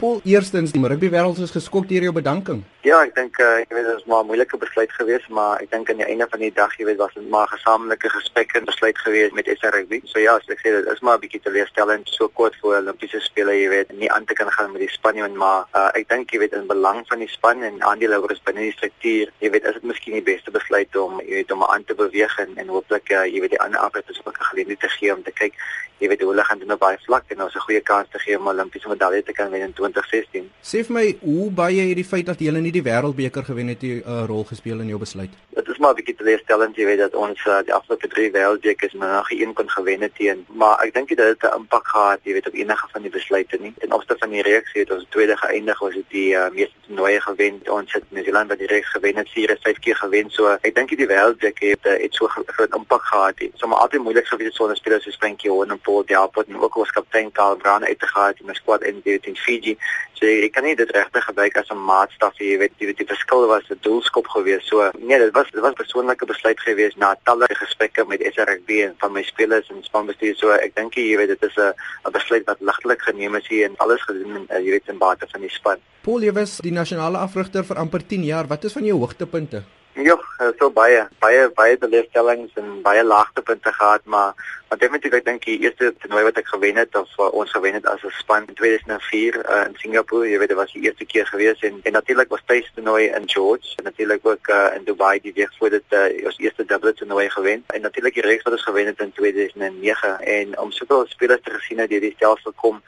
Paul, eerstens, die rugby wêreld is geskok deur jou bedanking. Ja, ek dink uh, ek weet dit is maar 'n moeilike besluit geweest, maar ek dink aan die einde van die dag, jy weet, was dit maar 'n gesamentlike gesprek en besluit geweest met SA Rugby. So ja, as ek sê dit is maar 'n bietjie teleurstellend so kort voor Olimpiese spele, jy weet, nie aan te kan gaan met die span nie, maar uh, ek dink jy weet in belang van die span en aandeelhouers binne die struktuur, jy weet, is dit miskien die beste besluit om jy weet om aan te beweeg en, en hooplik uh, jy weet die ander afdelingsers ook 'n geleentheid te gee om te kyk jy weet hulle gaan doen op baie vlak en ons 'n goeie kans te gee om 'n Olimpiese medalje te kan wen in 2016. Sê vir my, hoe baie het die feit dat jy nie die wêreldbeker gewen het 'n uh, rol gespeel in jou besluit? Dit is maar 'n bietjie teleurstellend jy weet dat ons uh, die afgelope 3 wêreldbekers maar nog een kon gewen het teen, maar ek dink dit het 'n impak gehad jy weet op enige van die besluite nie. En opste van die reeks het ons tweede geëindig, ons het die uh, meeste toernooie gewen. Ons het New Zealand wat die reeks gewen het, 4 5 keer gewen. So ek dink die wêreldbeker het, het so groot impak gehad. Dit is maar altyd moeilik die sonder spelers soos Frankie Horne en Paul Delport en ook ons kaptein Karl Brown uit te gaan in 'n squad in in Fiji. So ek kan nie dit regtig gebruik as 'n maatstaf jy weet die, die verskil was 'n doelskop geweest. So nee, dit was dit was persoonlike besluit geweest na talle gesprekke met SRB en van my spelers en spanbestuur. So ek dink jy weet dit is 'n 'n besluit wat ligtelik geneem is hier en alles gedoen uh, jy weet in bate van die span. Paul, jy was die nasionale afrigter vir amper 10 jaar. Wat is van jou hoogtepunte? Ja, so baie baie baie teleurstellings en baie laagtepunte gehad, maar maar definitief ek dink die eerste toernooi wat ek gewen het of uh, ons gewen het as 'n span in 2004 uh, in Singapore, jy weet dit was die eerste keer gewees en en natuurlik was tuis toernooi in George en natuurlik ook uh, in Dubai die week voor dit uh, ons eerste dubbele toernooi gewen en natuurlik die reeks wat ons gewen het in 2009 en om soveel spelers te gesien het deur die stelsel kom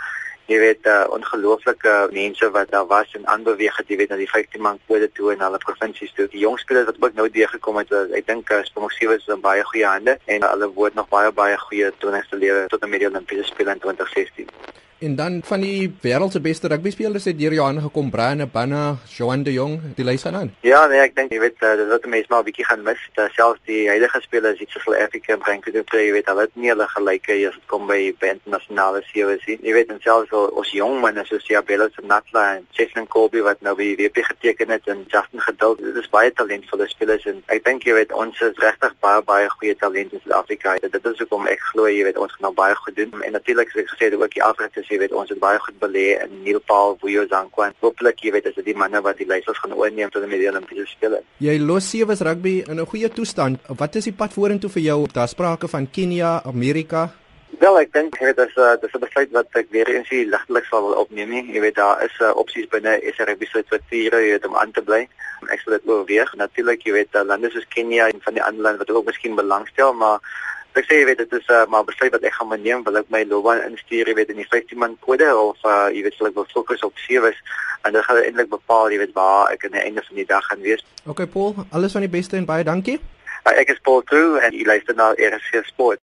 jy weet uh, ongelooflike mense wat daar was en aanbeweeg het jy weet na die 15 man kode toe en hulle provinsies toe. Die jong spelers wat ook nou deurgekom het uh, ek dink uh, Springbok is in baie goeie hande en uh, hulle word nog baie baie goeie toernooie lewe tot en met die Olimpiese spele in 2016 En dan van die wêreld se beste rugby spelers het deur Johan gekom, Brian Abana, Johan de Jong, die lys gaan aan. Ja, nee, ek dink jy weet uh, dit wat mense maar 'n bietjie gaan mis. Dat selfs die huidige spelers iets soos Afrika Frank de Pre, jy weet, hulle het nie hulle gelyke as dit kom by by internasionale series nie. Jy weet, en selfs al ons jong manne soos Jabelo Natla en Jason Colby wat nou by WP geteken het en Justin Geduld, dit is baie talentvolle spelers en ek dink jy weet ons is regtig baie baie goeie talente in Suid-Afrika. Dit, dit is hoekom ek glo jy weet ons gaan nou baie goed doen. En natuurlik soos ek gesê het ook die Afrika jy weet ons het baie goed belê in Neilpaul, Vuyo Zankwan. Hoopelik jy weet as dit die manne wat die leiers gaan oorneem tot die Olimpiese spele. Jy los sewe rugby in 'n goeie toestand. Wat is die pad vorentoe vir jou? Daar sprake van Kenia, Amerika. Wel, ek dink dit is uh, dis 'n besluit wat ek weer eens hier ligtelik sal opneem nie. Jy weet daar is uh, opsies binne SRB se strukture jy weet om aan te bly. Ek sal dit oorweeg. Natuurlik, jy weet uh, lande soos Kenia en van die ander lande wat ook miskien belangstel, maar ek sê jy weet dit is uh, maar besluit wat ek gaan neem wil ek my loopbaan instuur jy weet in die 15 man kode of uh, jy weet sal ek wil fokus op sewe en dit gaan eintlik bepaal jy weet waar ek aan die einde van die dag gaan wees. Okay Paul, alles van die beste en baie dankie. Uh, ek is Paul True en jy luister na RSC Sport.